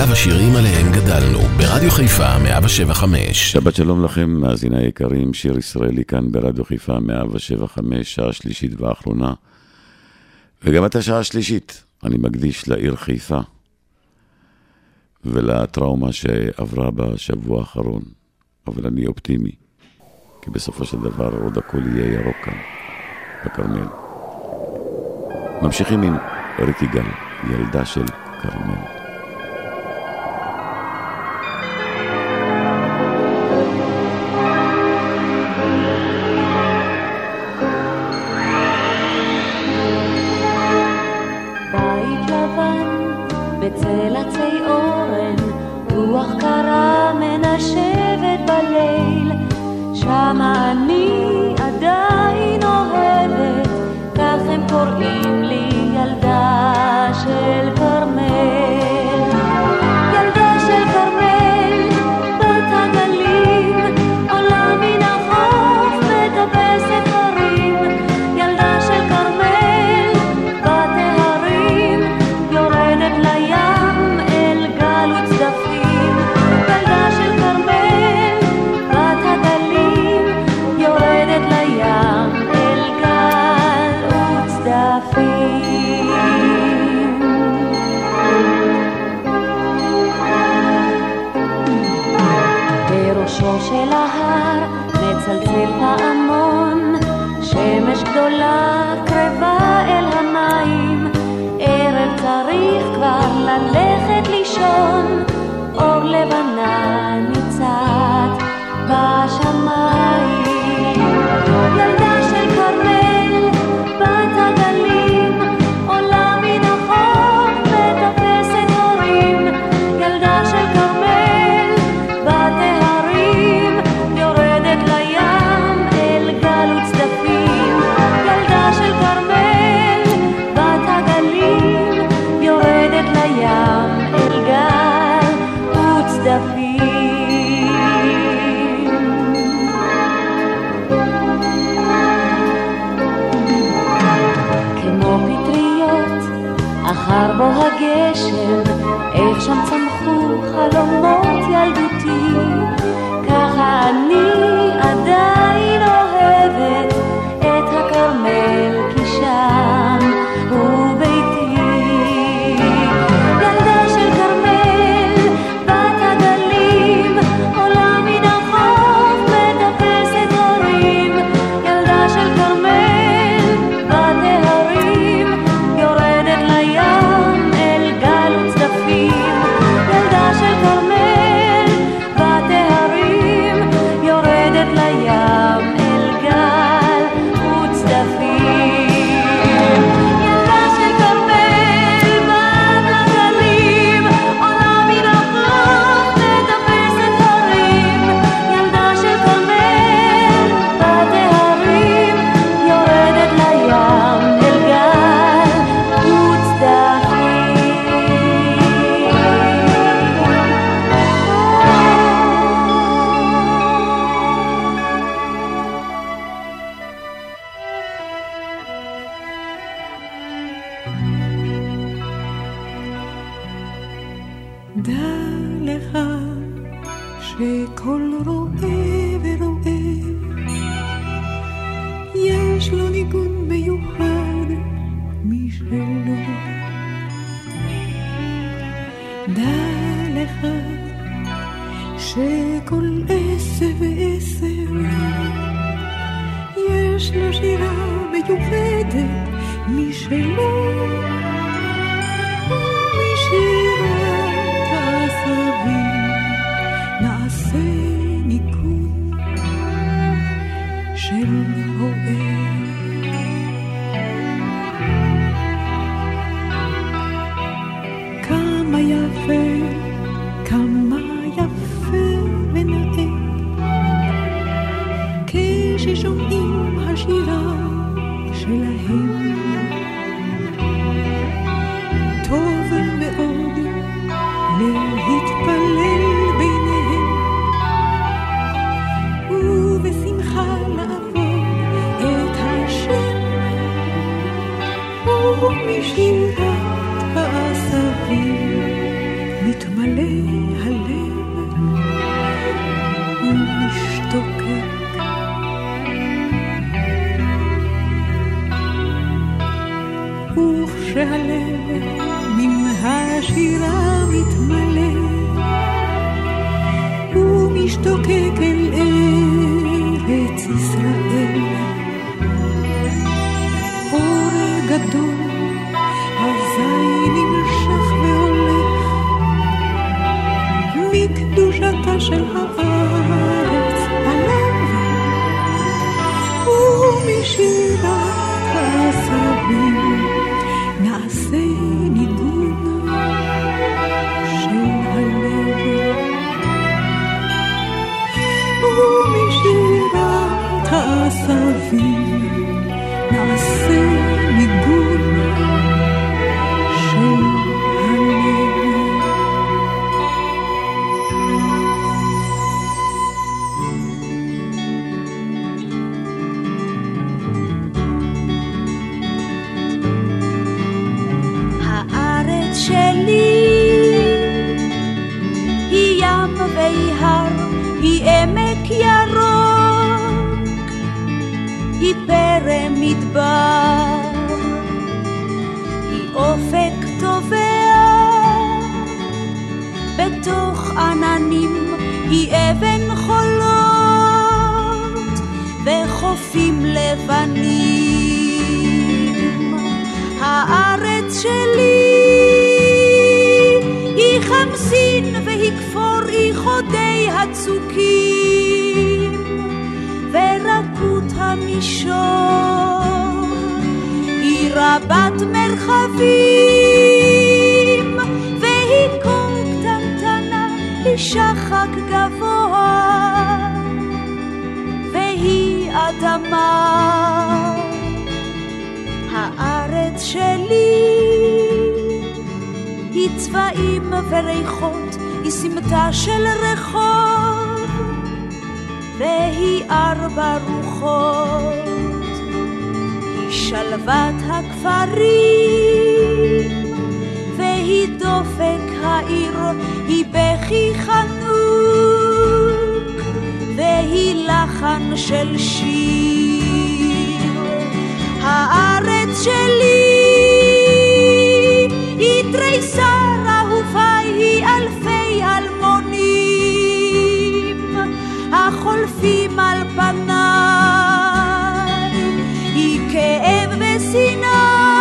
מיטב השירים עליהם גדלנו, ברדיו חיפה 175. שבת שלום לכם, מאזיני היקרים, שיר ישראלי כאן ברדיו חיפה 175, שעה שלישית ואחרונה. וגם את השעה השלישית אני מקדיש לעיר חיפה ולטראומה שעברה בשבוע האחרון, אבל אני אופטימי, כי בסופו של דבר עוד הכל יהיה ירוק כאן, בכרמל. ממשיכים עם אריק יגאל, ילדה של כרמל. Da. של שיר. הארץ שלי היא תריסר אהוביי, היא אלפי אלמונים. החולפים על פניי, היא כאב ושנאה,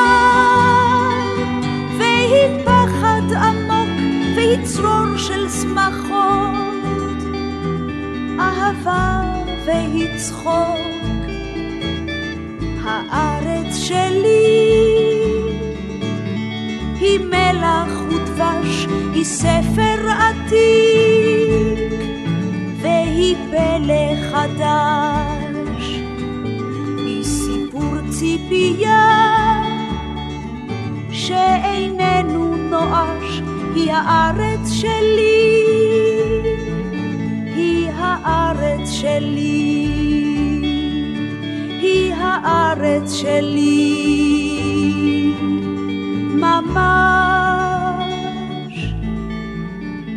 והיא פחד עמוק, והיא צרור של שמחות, אהבה והיא צחוק. הארץ שלי היא מלח ודבש, היא ספר עתיק והיא פלא חדש. היא סיפור ציפייה שאיננו נואש, היא הארץ הארץ שלי. ממש,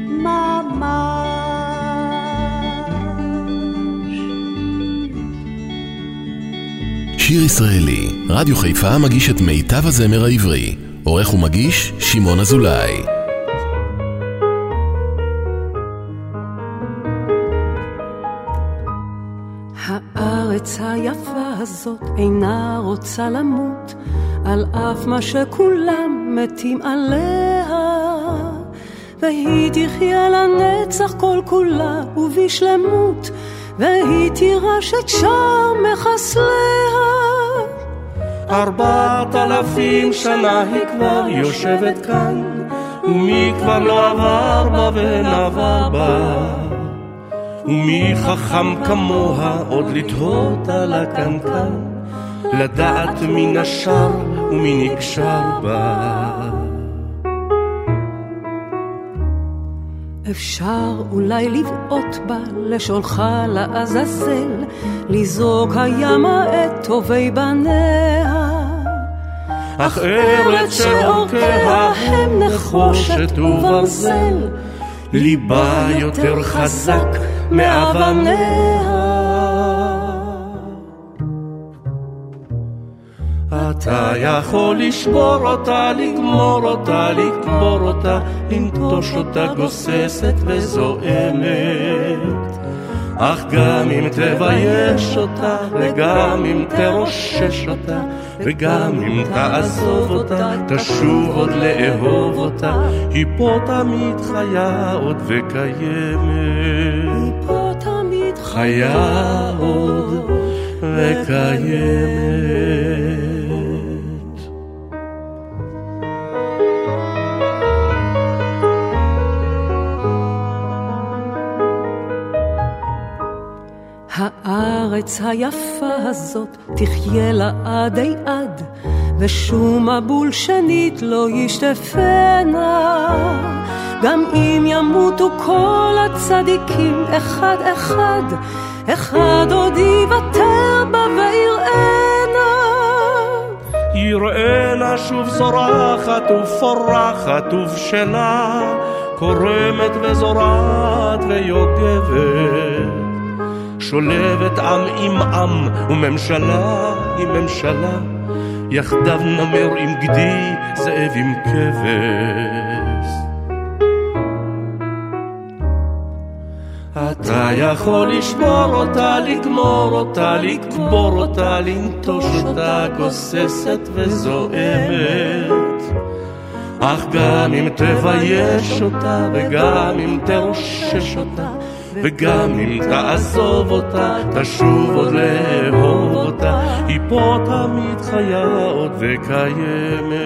ממש. שיר ישראלי, רדיו חיפה מגיש את מיטב הזמר העברי. עורך ומגיש, שמעון אזולאי. רוצה למות, על אף מה שכולם מתים עליה. והיא תחיה לנצח כל כולה ובשלמות, והיא תירש את שאר מחסליה. ארבעת אלפים שנה היא כבר יושבת כאן, ומי כבר לא עבר בה ונבר בה. ומי חכם כמוה עוד לתהות על הקנקן, לדעת מי נשר ומי נקשר בה. אפשר אולי לבעוט בה לשונך לעזאזל, לזרוק הימה את טובי בניה. אך ארץ שאורכיה הם נחושת וברזל, ליבה יותר חזק מאבניה. אתה יכול לשבור אותה, לגמור אותה, לקבור אותה, לנטוש אותה גוססת וזועמת. אך גם אם תבייש אותה, וגם אם תרושש אותה, וגם אם תעזוב אותה, תשוב עוד לאהוב אותה, היא פה תמיד חיה עוד וקיימת. היא פה תמיד חיה עוד וקיימת. הארץ היפה הזאת תחיה לעדי עד, ושום מבול שנית לא ישטפנה. גם אם ימותו כל הצדיקים אחד אחד, אחד עוד יוותר בה ויראנה. יראנה שוב זורחת ופורחת ובשלה, קורמת וזורעת ויוגבת. שולבת עם עם עם וממשלה עם ממשלה, יחדיו נמר עם גדי, זאב עם כבש. אתה יכול לשבור אותה, לגמור אותה, לקבור אותה, לנטוש אותה, גוססת וזועמת. אך גם אם תבייש אותה, וגם אם תרושש אותה, וגם אם תעזוב אותה, תשוב עוד לאהוב אותה, היא פה תמיד חיה עוד וקיימת.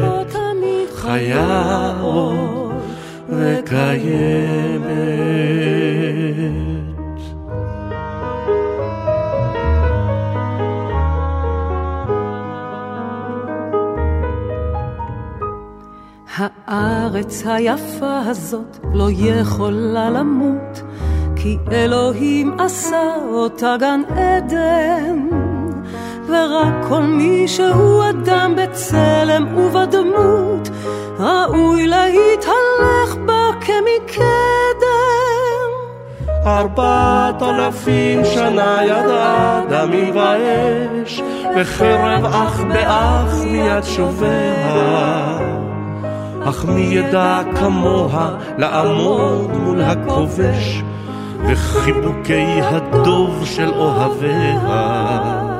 פה תמיד חיה עוד וקיימת. הארץ היפה הזאת לא יכולה למות, כי אלוהים עשה אותה גן עדן. ורק כל מי שהוא אדם בצלם ובדמות, ראוי להתהלך בה כמקדם. ארבעת אלפים שנה ידעה דמים ואש, וחרב אח באח מיד שוביה. אך מי ידע כמוה לעמוד מול הכובש, וחיבוקי הדוב של אוהביה.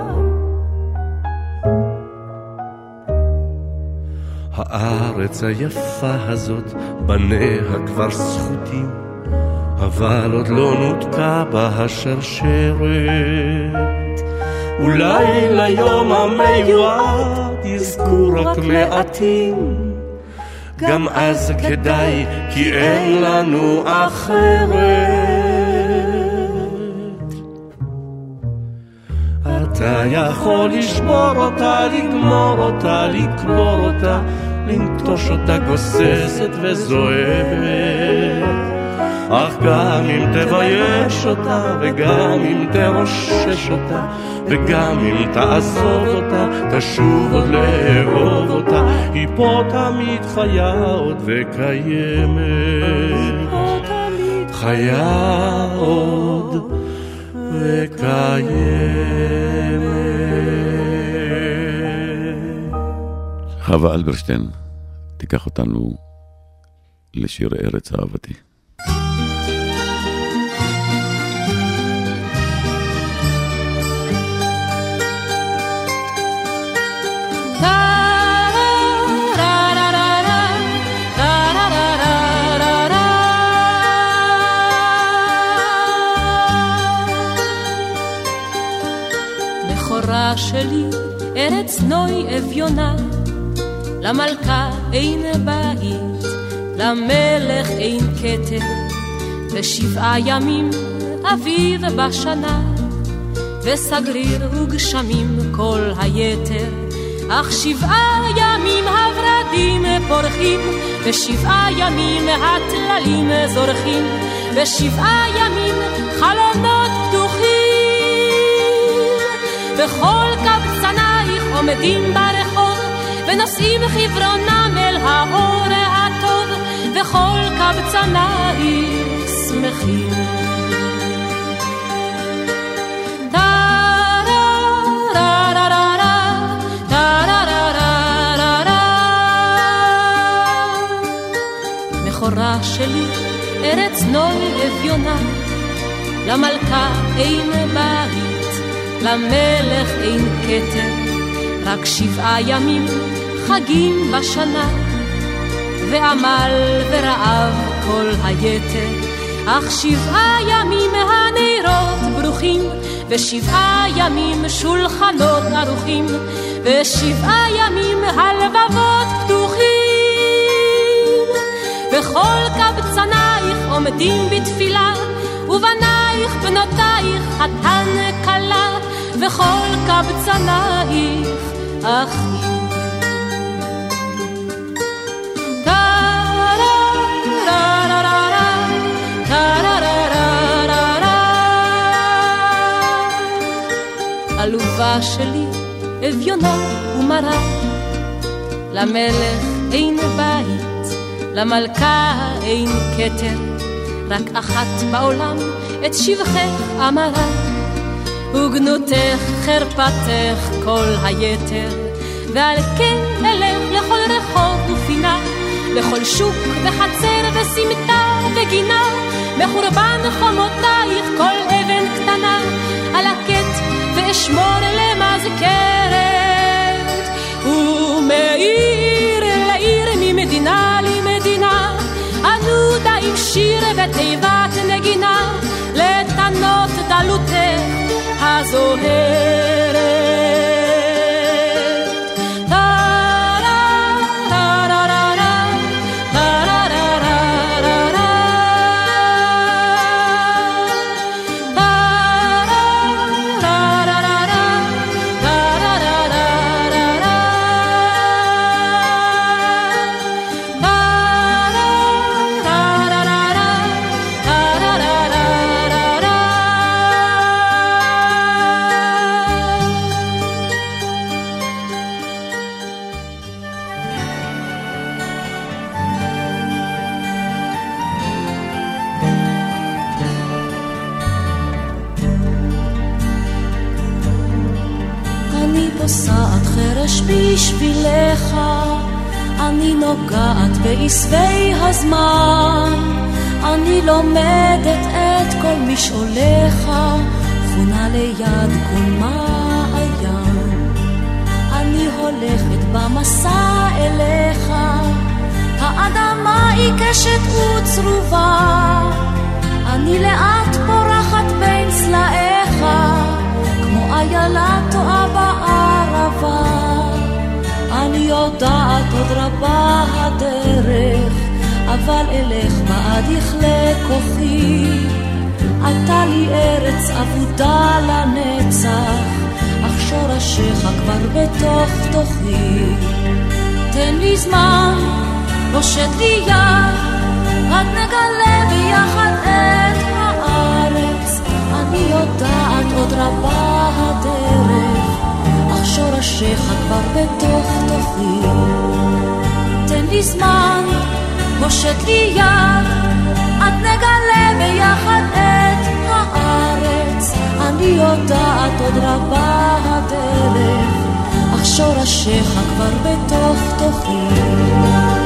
הארץ היפה הזאת, בניה כבר סחוטים, אבל עוד לא נותקה בה השרשרת. אולי ליום המיועד יזכו רק מעטים, גם אז כדאי, כי אין לנו אחרת. אתה יכול לשבור אותה, לגמור אותה, לקבור אותה, לנטוש אותה גוססת וזועמת. אך גם אם תבייש אותה, וגם אם תרושש אותה, וגם אם תעזוב אותה, תשוב עוד לאהוב אותה, היא פה תמיד חיה עוד וקיימת. חיה עוד וקיימת. חווה אלברשטיין תיקח אותנו לשיר ארץ אהבתי. שלי, ארץ נוי אביונה, למלכה אין בית, למלך אין כתר, ושבעה ימים אביב בשנה, וסגריר וגשמים כל היתר, אך שבעה ימים הורדים פורחים, ושבעה ימים הטללים זורחים, ושבעה ימים חלונות וכל קבצנייך עומדים ברחוב, ונושאים חברונם אל האור הטוב, וכל קבצנייך שמחים. הבכורה שלי, ארץ נוי אביונה, למלכה אין למלך אין כתר, רק שבעה ימים חגים בשנה, ועמל ורעב כל היתר, אך שבעה ימים הנרות ברוכים, ושבעה ימים שולחנות ערוכים, ושבעה ימים הלבבות פתוחים. וכל קבצנייך עומדים בתפילה, ובנייך בנותייך חתן כלה, וכל קבצנייך אחים. שלי, אביונה ומרה, למלך אין בית, למלכה אין כתר, רק אחת בעולם את שבחך אמרה, וגנותך חרפתך כל היתר, ועל כן אלך לכל רחוב ופינה, לכל שוק וחצר וסמטה וגינה, מחורבן חומותייך כל אבן קטנה, על הקט ואשמור למזכרת, ומעיר לעיר ממדינה למדינה, ענודה עם שיר ותיבת נגינה, לטענות דלותך as o. בעשבי הזמן, אני לומדת את כל משעוליך, חונה ליד כל מעיין. אני הולכת במסע אליך, האדמה עיקשת וצרובה, אני לאט פורחת בין צלעיך, כמו איילה טועה בערבה. יודעת עוד רבה הדרך, אבל אלך בעד יכלה כוחי. עלתה לי ארץ אבודה לנצח, אך שורשיך כבר בתוך תוכי. תן לי זמן, פושט לי יד, רק נגלה ביחד את הארץ. אני יודעת עוד רבה הדרך. שורשיך כבר בתוך תוכי. תן לי זמן, פושט לי יד, עד נגלה ביחד את הארץ. אני יודעת עוד רבה הדרך, אך שורשיך כבר בתוך תוכי.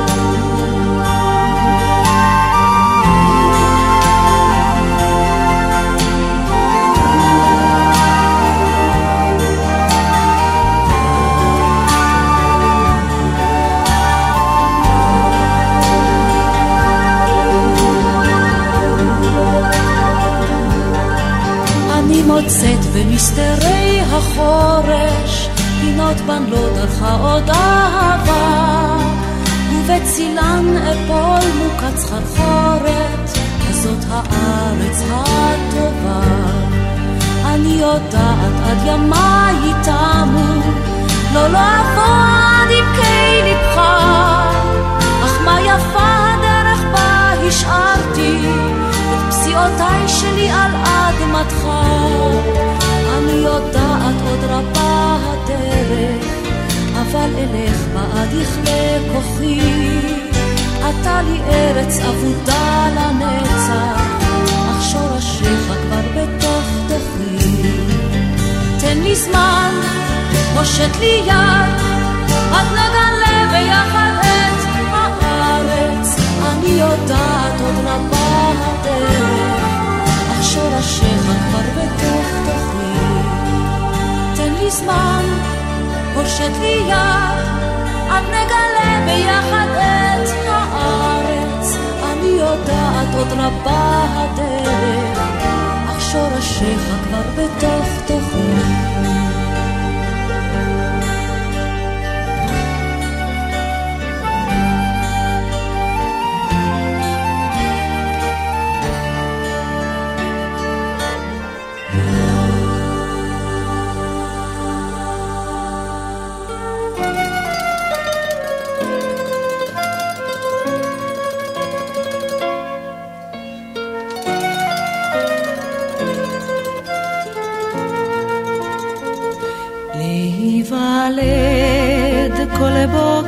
מוצאת במסתרי החורש, פינות בנלות דרכה עוד אהבה, ובצילן אפול מוקץ חרחורת, כזאת הארץ הטובה. אני יודעת עד ימיי תמו, לא לעבור עד עמקי לבך, אך מה יפה הדרך בה השארתי, את פסיעותיי שלי על אדמתך. אני יודעת עוד רבה הדרך, אבל אלך בעד יכלה כוחי. אתה לי ארץ אבודה לנצח, אך שורשיך כבר בתוך תוכי. תן לי זמן, פושט לי יד, עד נגלה ביחד היא יודעת עוד נפה הדרך, אך שורשיך כבר בתוך תוכי. תן לי זמן, הושט לי יד, עד נגלה ביחד את הארץ. אני יודעת עוד רבה הדרך, אך שורשיך כבר בתוך תוכי.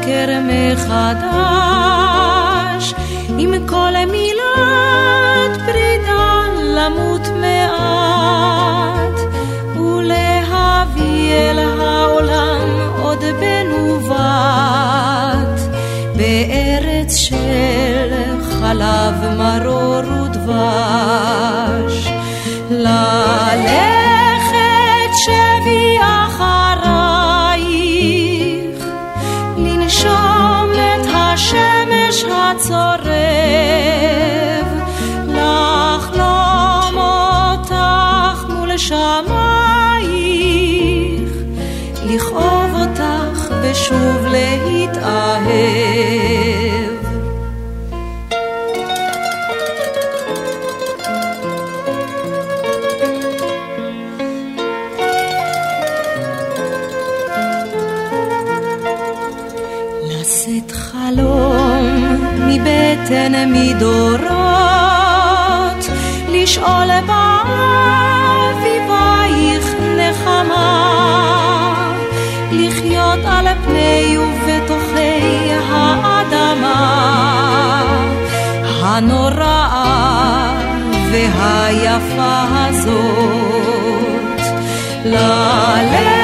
בוקר מחדש, עם כל מילת פרידה למות מעט, ולהביא אל העולם עוד בנובת, בארץ של חלב מרור ודבש. מדורות, לשאול באביבייך נחמה, לחיות על פני ובתוכי האדמה הנוראה והיפה הזאת. ללכת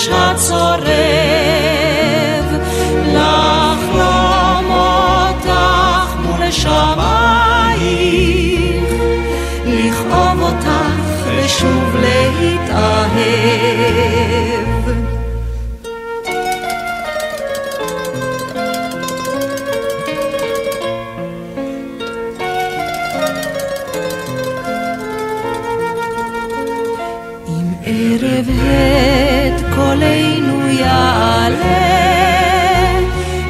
השמש הצורב, לחלום אותך מול שמייך, לכאוב אותך ושוב להתאהב. ערב קולנו יעלה,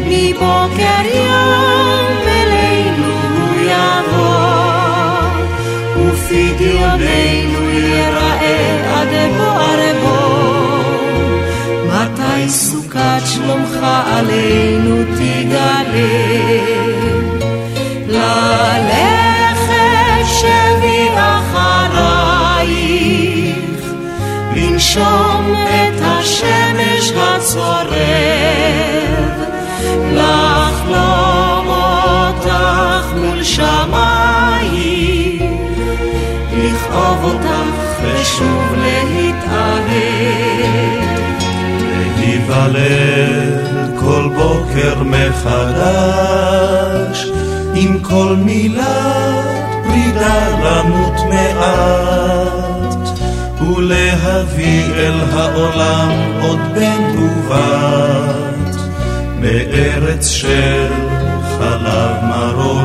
מבוקר יום אלינו יבוא, ופדיוננו ייראה עד בוער בוא. מתי סוכת שלומך עלינו תגלה? ללכת שבי אחרייך, לנשום את השמש הצורב, לחלום אותך מול שמייך, לכאוב אותך ושוב להתאהב. להיוולד כל בוקר מחדש, עם כל מילת פרידה למות מעט, ולהביא אל העולם עוד בן ובת, בארץ של חלב מרור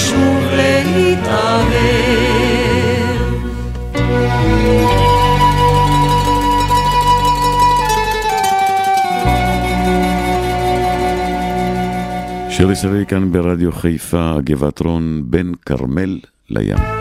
אותך ושוב להתאהב. שיר ישראלי כאן ברדיו חיפה, גבעת רון, בין כרמל לים.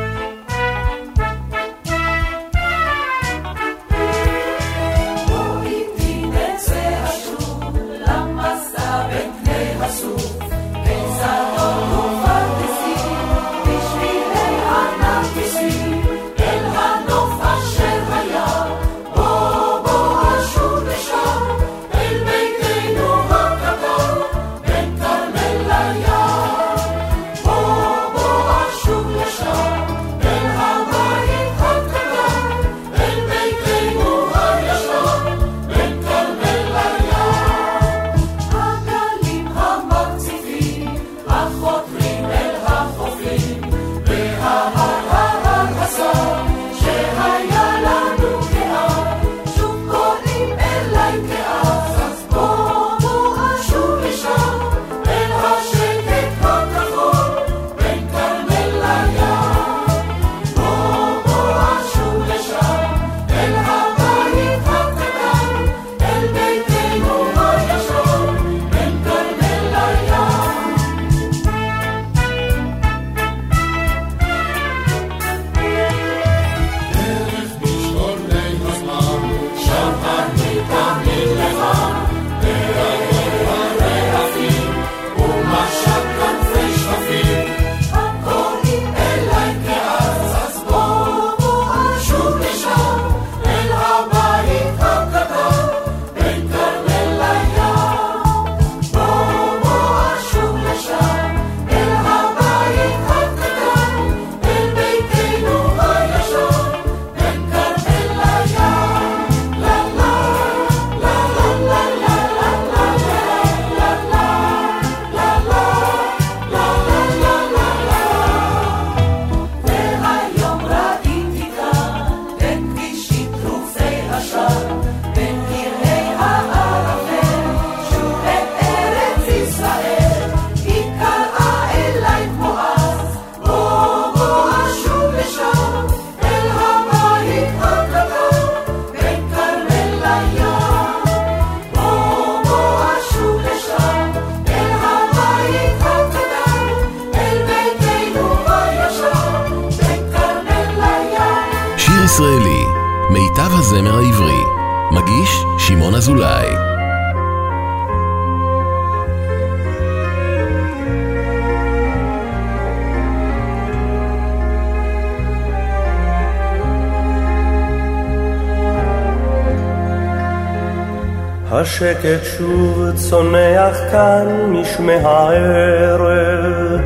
השקט שוב צונח כאן משמי הערב,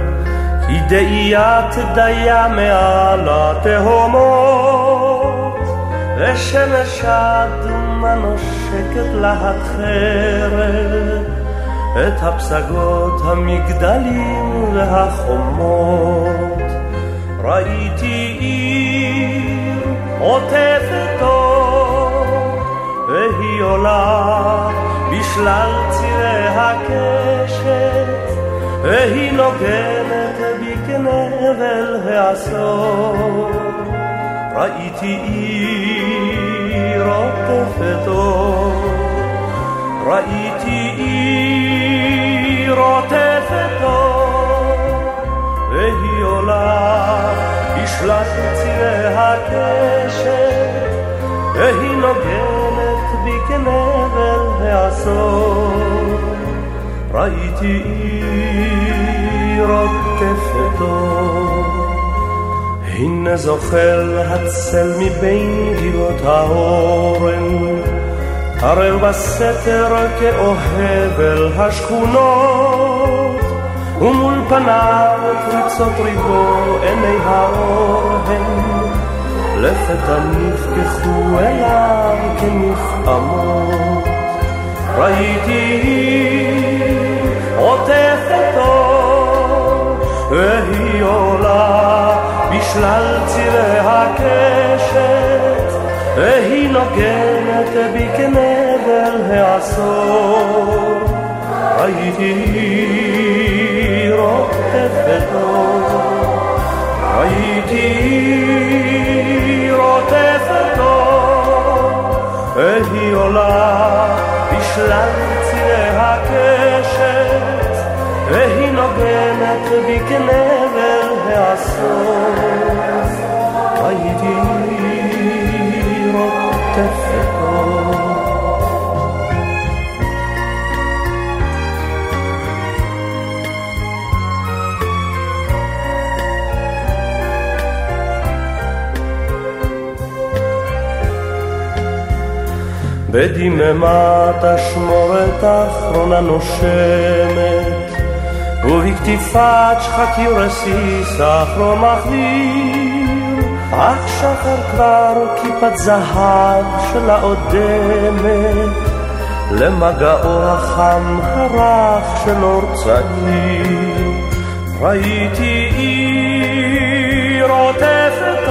היא דאיית דיה מעל התהומות, ושמש אדומה נושקת להחרב, את הפסגות, המגדלים והחומות. ראיתי עיר עוטפת אור, והיא עולה בשלל צירי הקשת, והיא נוגנת בי כנבל העשור. ראיתי עיר עוטפת אור, ראיתי עיר עוטפת אור, והיא עולה בשלל צירי הקשת, והיא נוגנת בי כנבל העשור. ראיתי עיר עוטפת אור, הנה זוחל הצל מבין גבעות האורן, ערב בסתר כאוהב אל השכונות, ומול פניו פריצות ריבו עיני האור הן, לפתע נפקחו אליו כמפעמות. ראיתי עוטפת אור, והיא עולה בשלל צירי הקשת, והיא נוגנת בי כנבל העשור. ראיתי עוטפת אור, ראיתי עוטפת אור, והיא עולה בשלל צירי הקשת, והיא נוגנת בי כנבל העשור. הייתי רוטפת בדממת אשמורת אחרונה נושמת, ובכתיפת שחקי רסיס אחרון מחדיר, אך שחר כבר כיפת זהב שלה אודמת, למגעו החם הרך של אור צעיר. ראיתי עיר עוטפת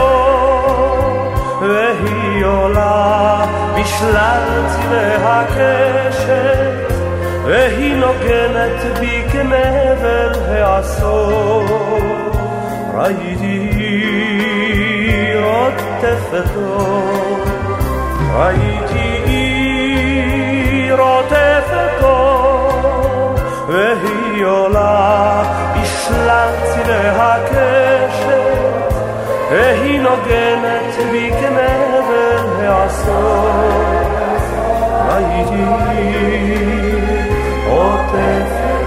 והיא עולה בשלל צבעי הקשת, והיא נוגנת בי כנבל העשור. ראיתי רוטפת אור, ראיתי עיר רוטפת אור, והיא עולה בשלל צבעי הקשת, והיא נוגנת בי כנבל העשור. ראיתי עוטפת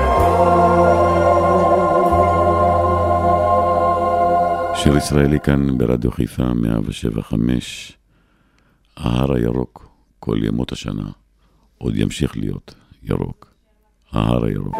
שיר ישראלי כאן ברדיו חיפה 175, ההר הירוק, כל ימות השנה, עוד ימשיך להיות ירוק. ההר הירוק.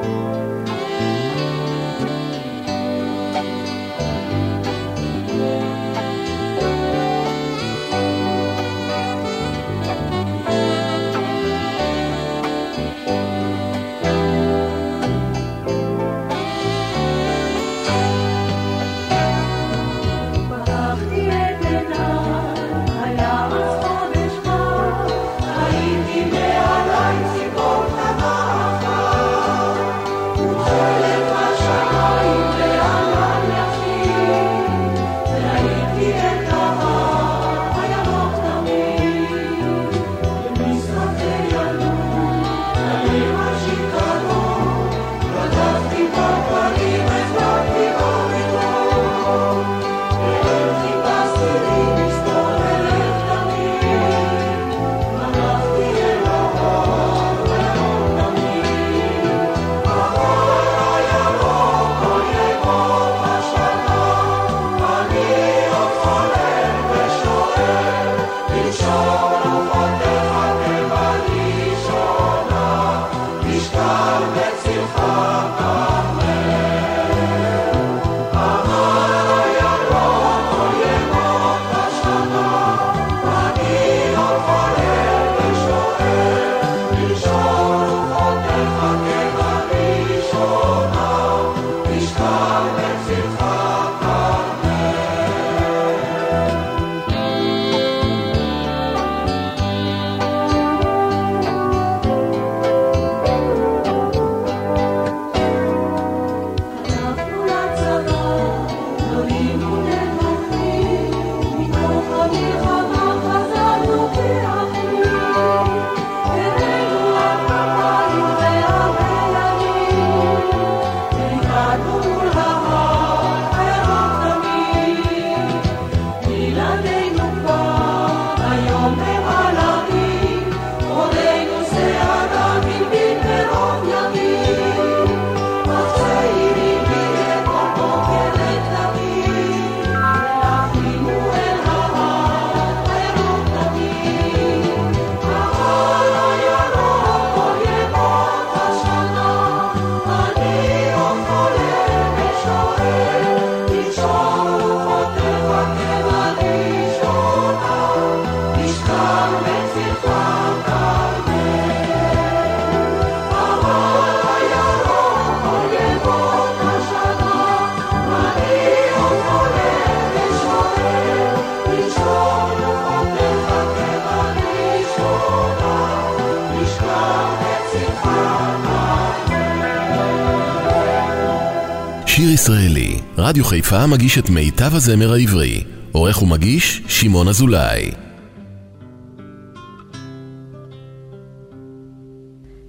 שיר ישראלי, רדיו חיפה מגיש את מיטב הזמר העברי. עורך ומגיש, שמעון אזולאי.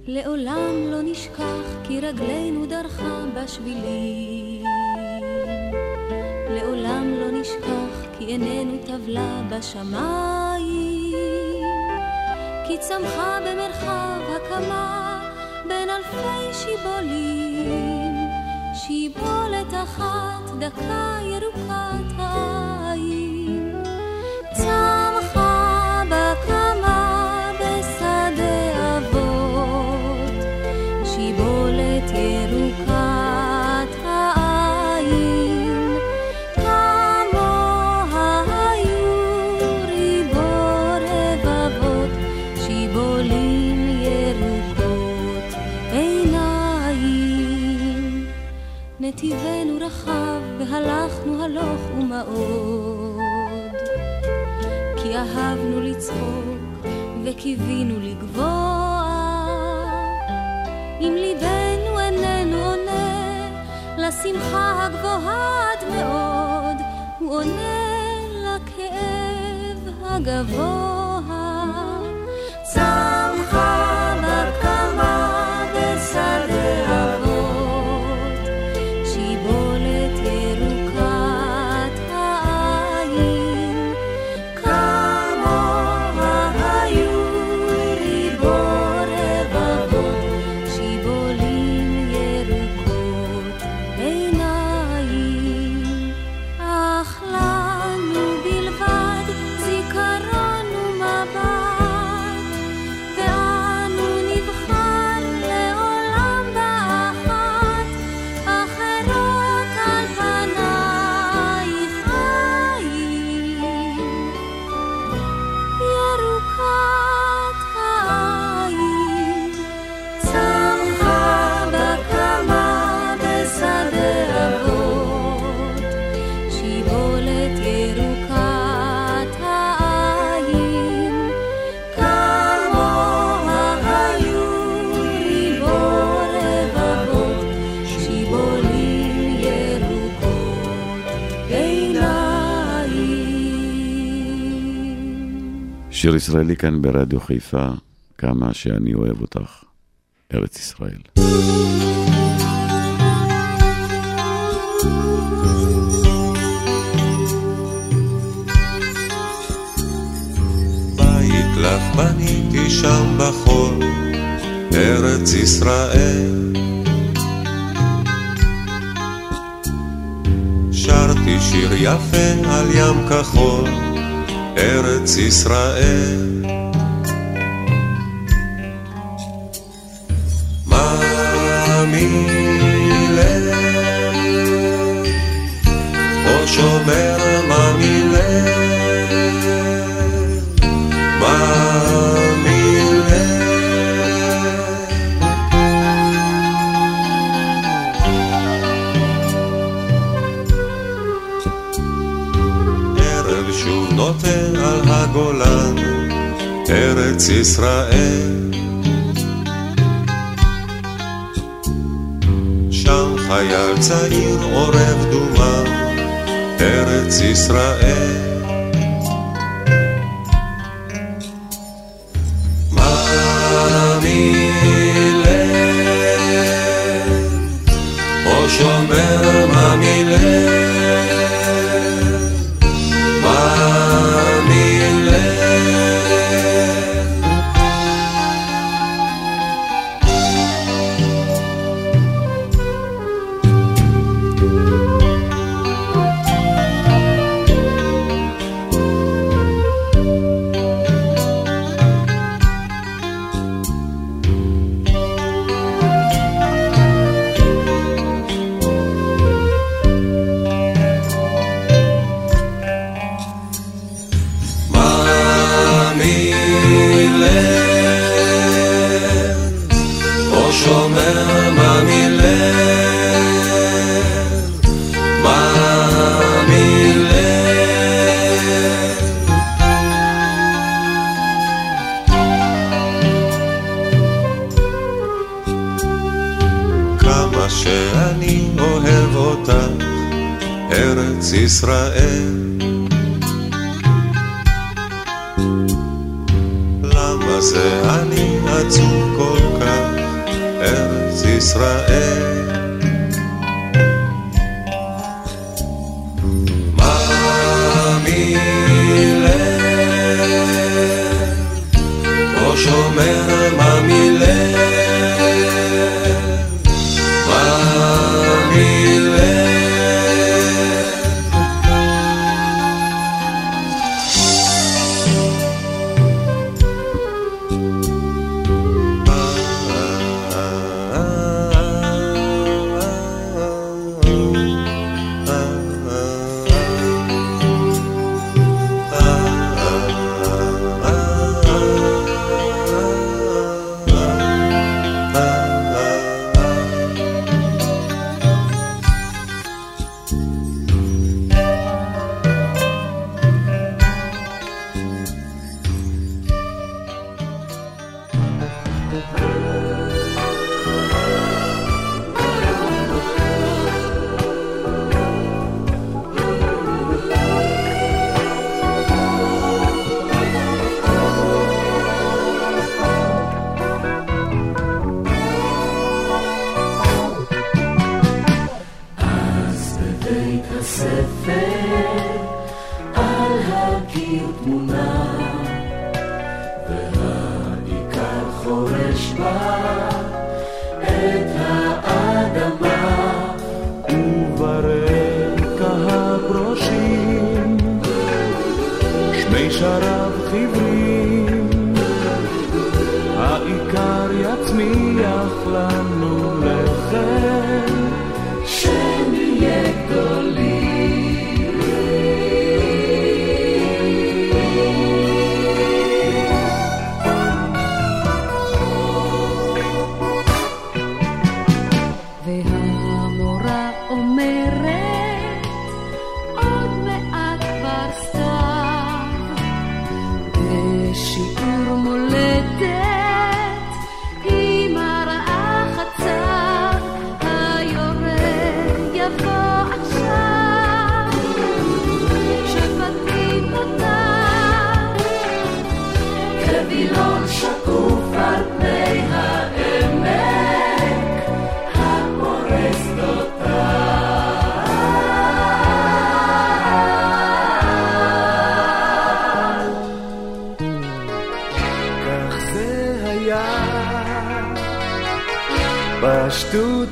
לעולם לא נשכח כי רגלינו דרכה בשבילים. לעולם לא נשכח כי עינינו טבלה בשמיים. כי צמחה במרחב הקמה בין אלפי שיבולים. שיבולת אחת דקה ירוקת העין. אהבנו לצחוק וקיווינו לגבוה. אם ליבנו איננו עונה לשמחה הגבוהה עד מאוד, הוא עונה לכאב הגבוה. צמחה שיר ישראלי כאן ברדיו חיפה, כמה שאני אוהב אותך, ארץ ישראל. בית לך בניתי שם בחול, ארץ ישראל. שרתי שיר יפה על ים כחול, ארץ ישראל. ארץ ישראל. שם חייל צעיר עורב דומה, ארץ ישראל.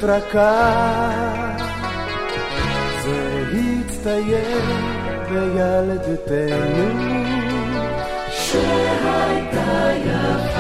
רכה. זה הצטייר בילדותנו Messiah.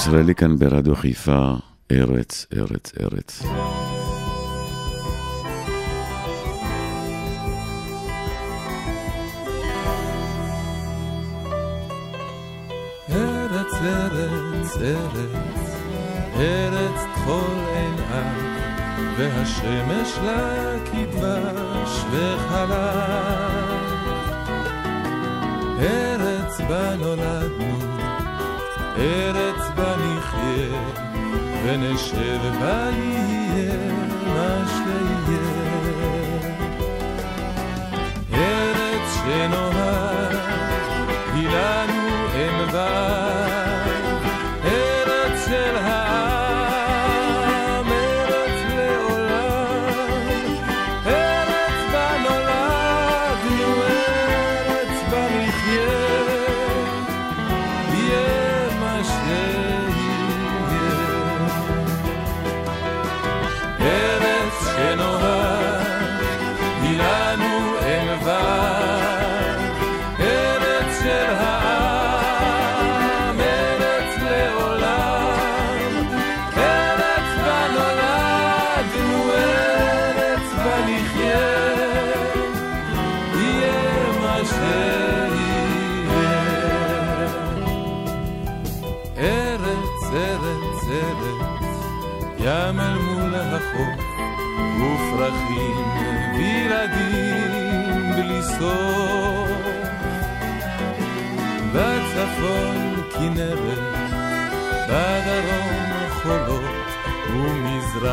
ישראלי כאן ברדיו חיפה, ארץ, ארץ, ארץ. ארץ, ארץ, ארץ, ארץ אין אב, והשמש לה כדבש וחלב. ארץ בה נולדנו ארץ בה נחיה, ונשב בה יהיה מה שיהיה. ארץ שנאהב, היא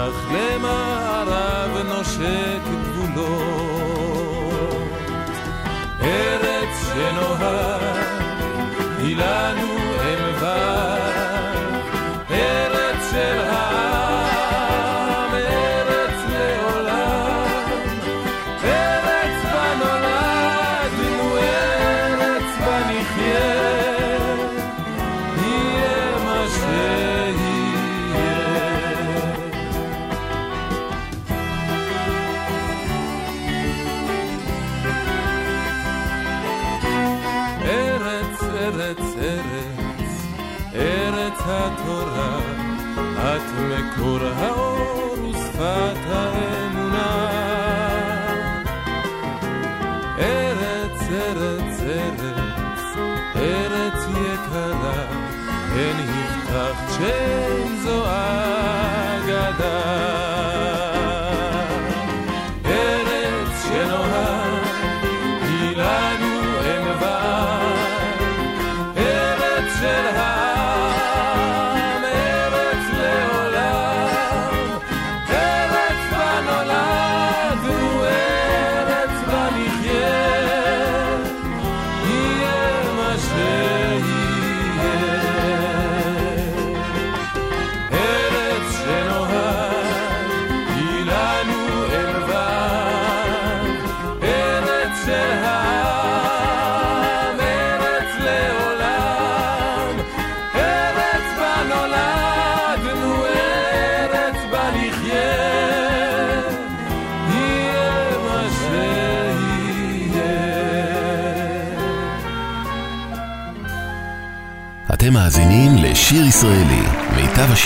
אך למערב נושק גבולות. ארץ שנוהג היא לנו אם ואב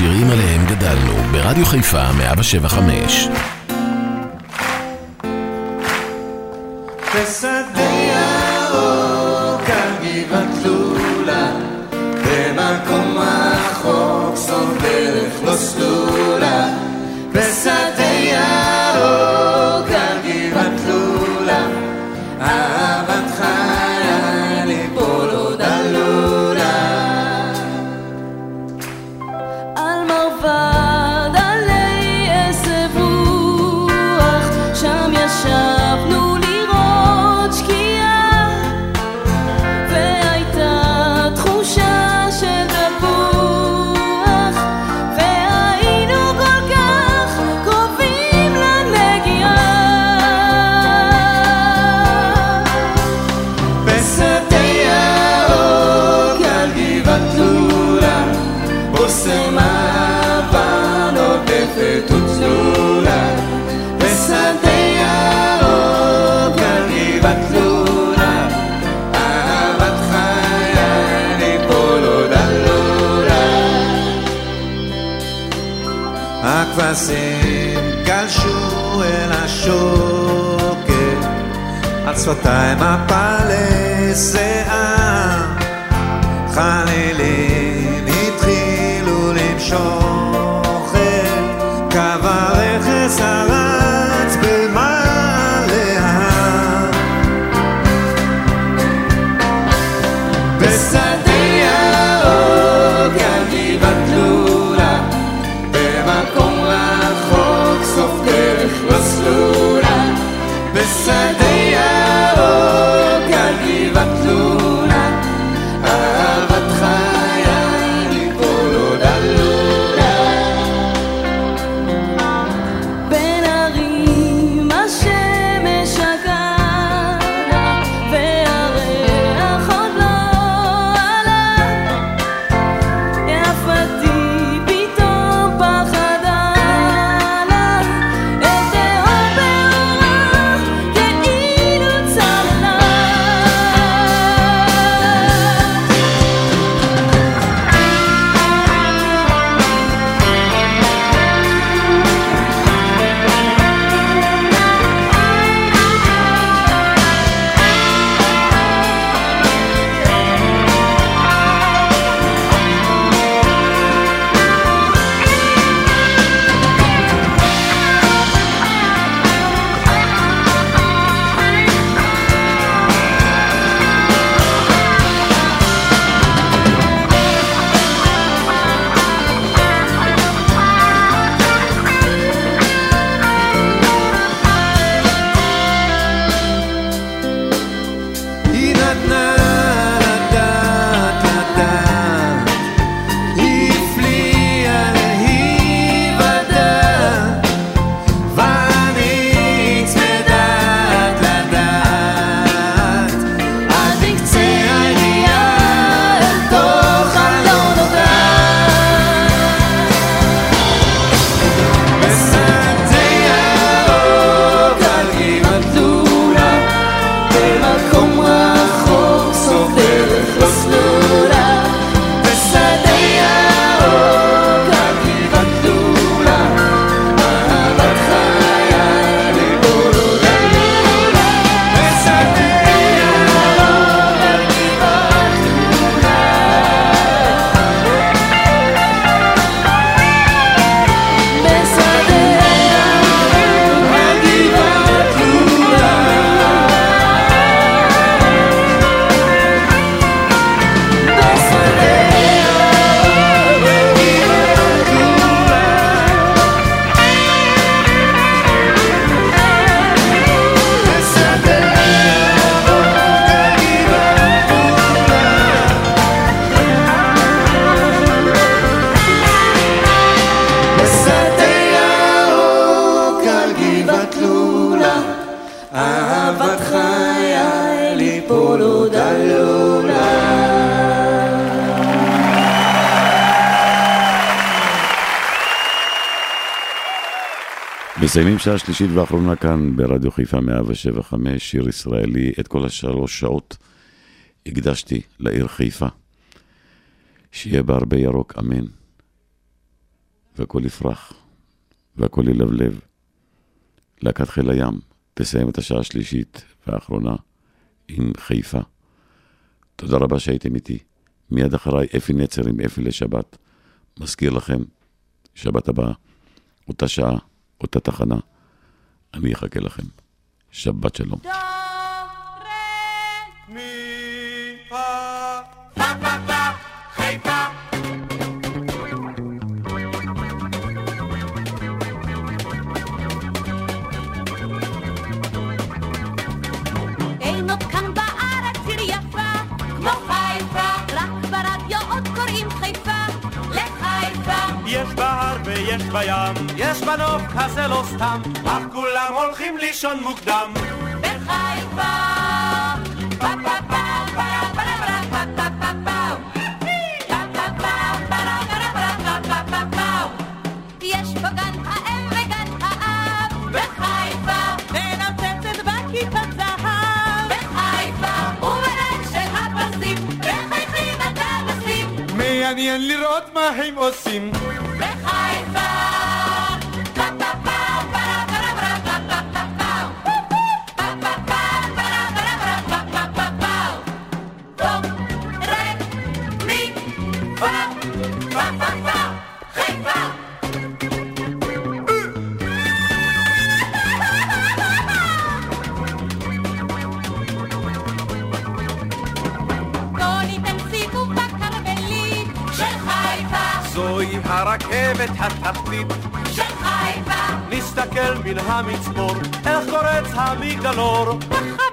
השירים עליהם גדלנו, ברדיו חיפה 175 מסיימים שעה שלישית ואחרונה כאן ברדיו חיפה 175, שיר ישראלי. את כל השלוש שעות הקדשתי לעיר חיפה. שיהיה בה הרבה ירוק, אמן. והכל יפרח, והכל ילבלב. להקת חיל הים תסיים את השעה השלישית והאחרונה עם חיפה. תודה רבה שהייתם איתי. מיד אחריי אפי נצר עם אפי לשבת. מזכיר לכם, שבת הבאה, אותה שעה. אותה תחנה. אני אחכה לכם. שבת שלום. דו, רה, מי יש בים, יש בנוף כזה לא סתם, אך כולם הולכים לישון מוקדם. בחיפה! יש פה גן האם וגן האב בחיפה ונוצצת בכיפת זהב בחיפה ובעין של הפסים מחייכים הטפסים מעניין לראות מה הם עושים רכבת התחתית של חיפה. נסתכל מן המצפון איך קורץ המגדלור. בחר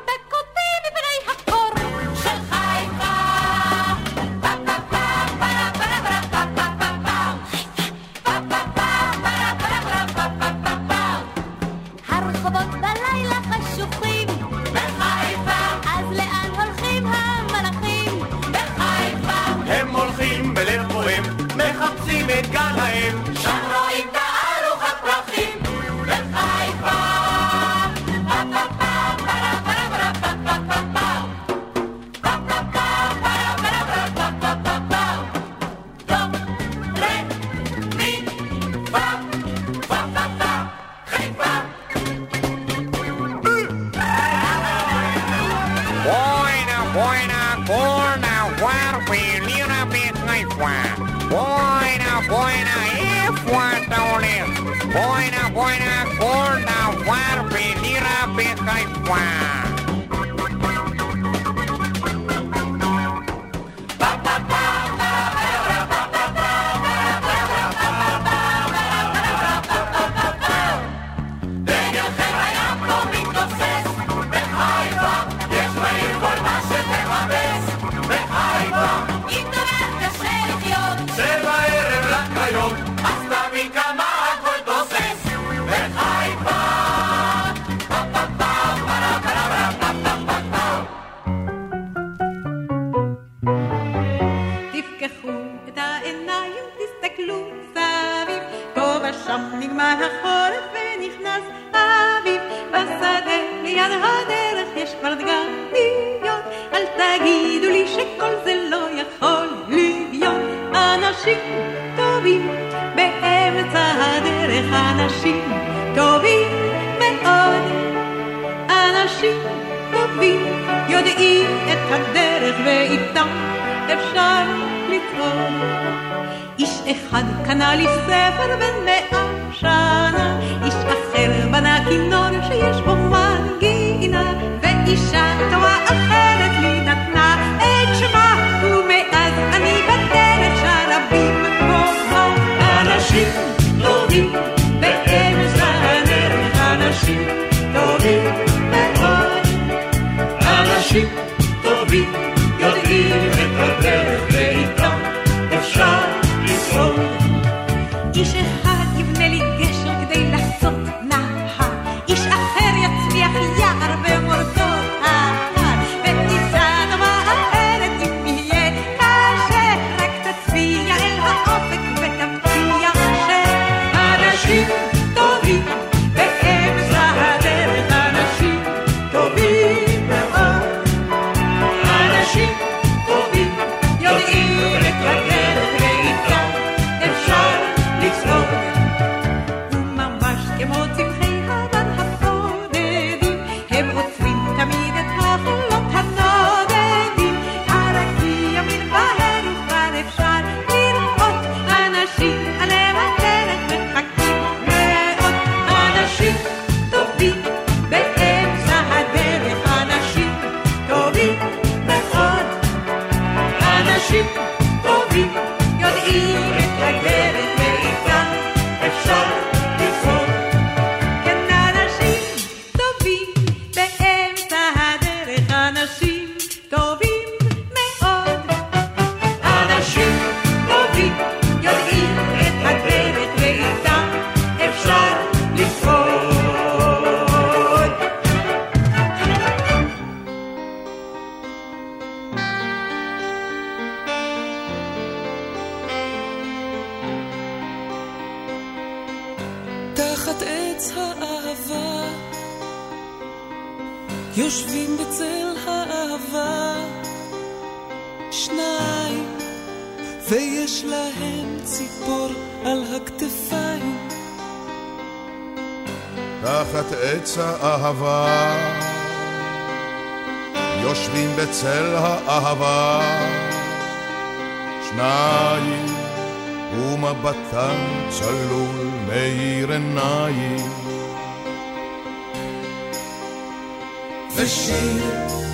ושיר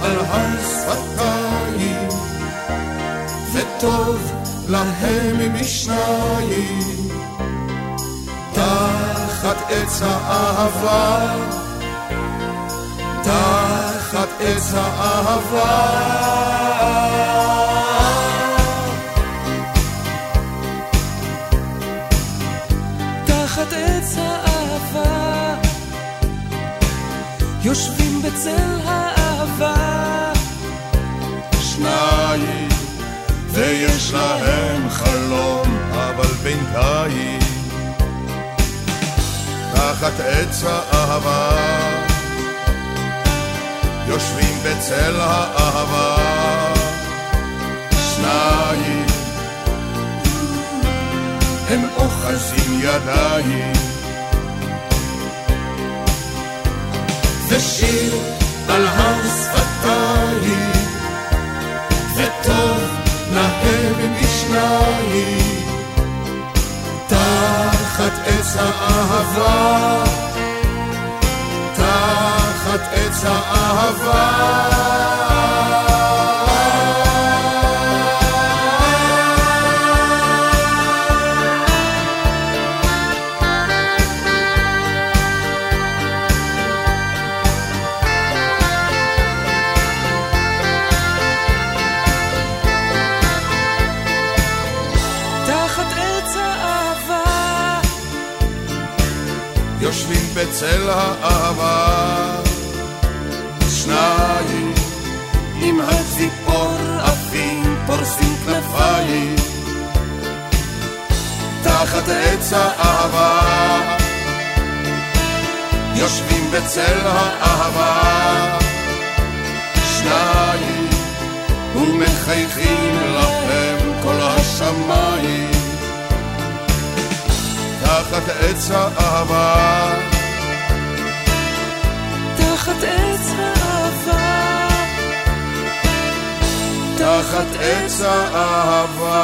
על השפתיים, וטוב להם משניים. תחת עץ האהבה, תחת עץ האהבה. יושבים בצל האהבה, שניים, ויש להם חלום, אבל בינתיים, תחת עץ האהבה, יושבים בצל האהבה, שניים, הם אוחזים ידיים. ושיר על השפתיים, וטוב להם משניים, תחת עץ האהבה, תחת עץ האהבה. פורסים כנפיים, תחת עץ האהבה, יושבים בצל האהבה, שניים ומחייכים לכם כל השמיים. תחת עץ האהבה, תחת עץ האהבה.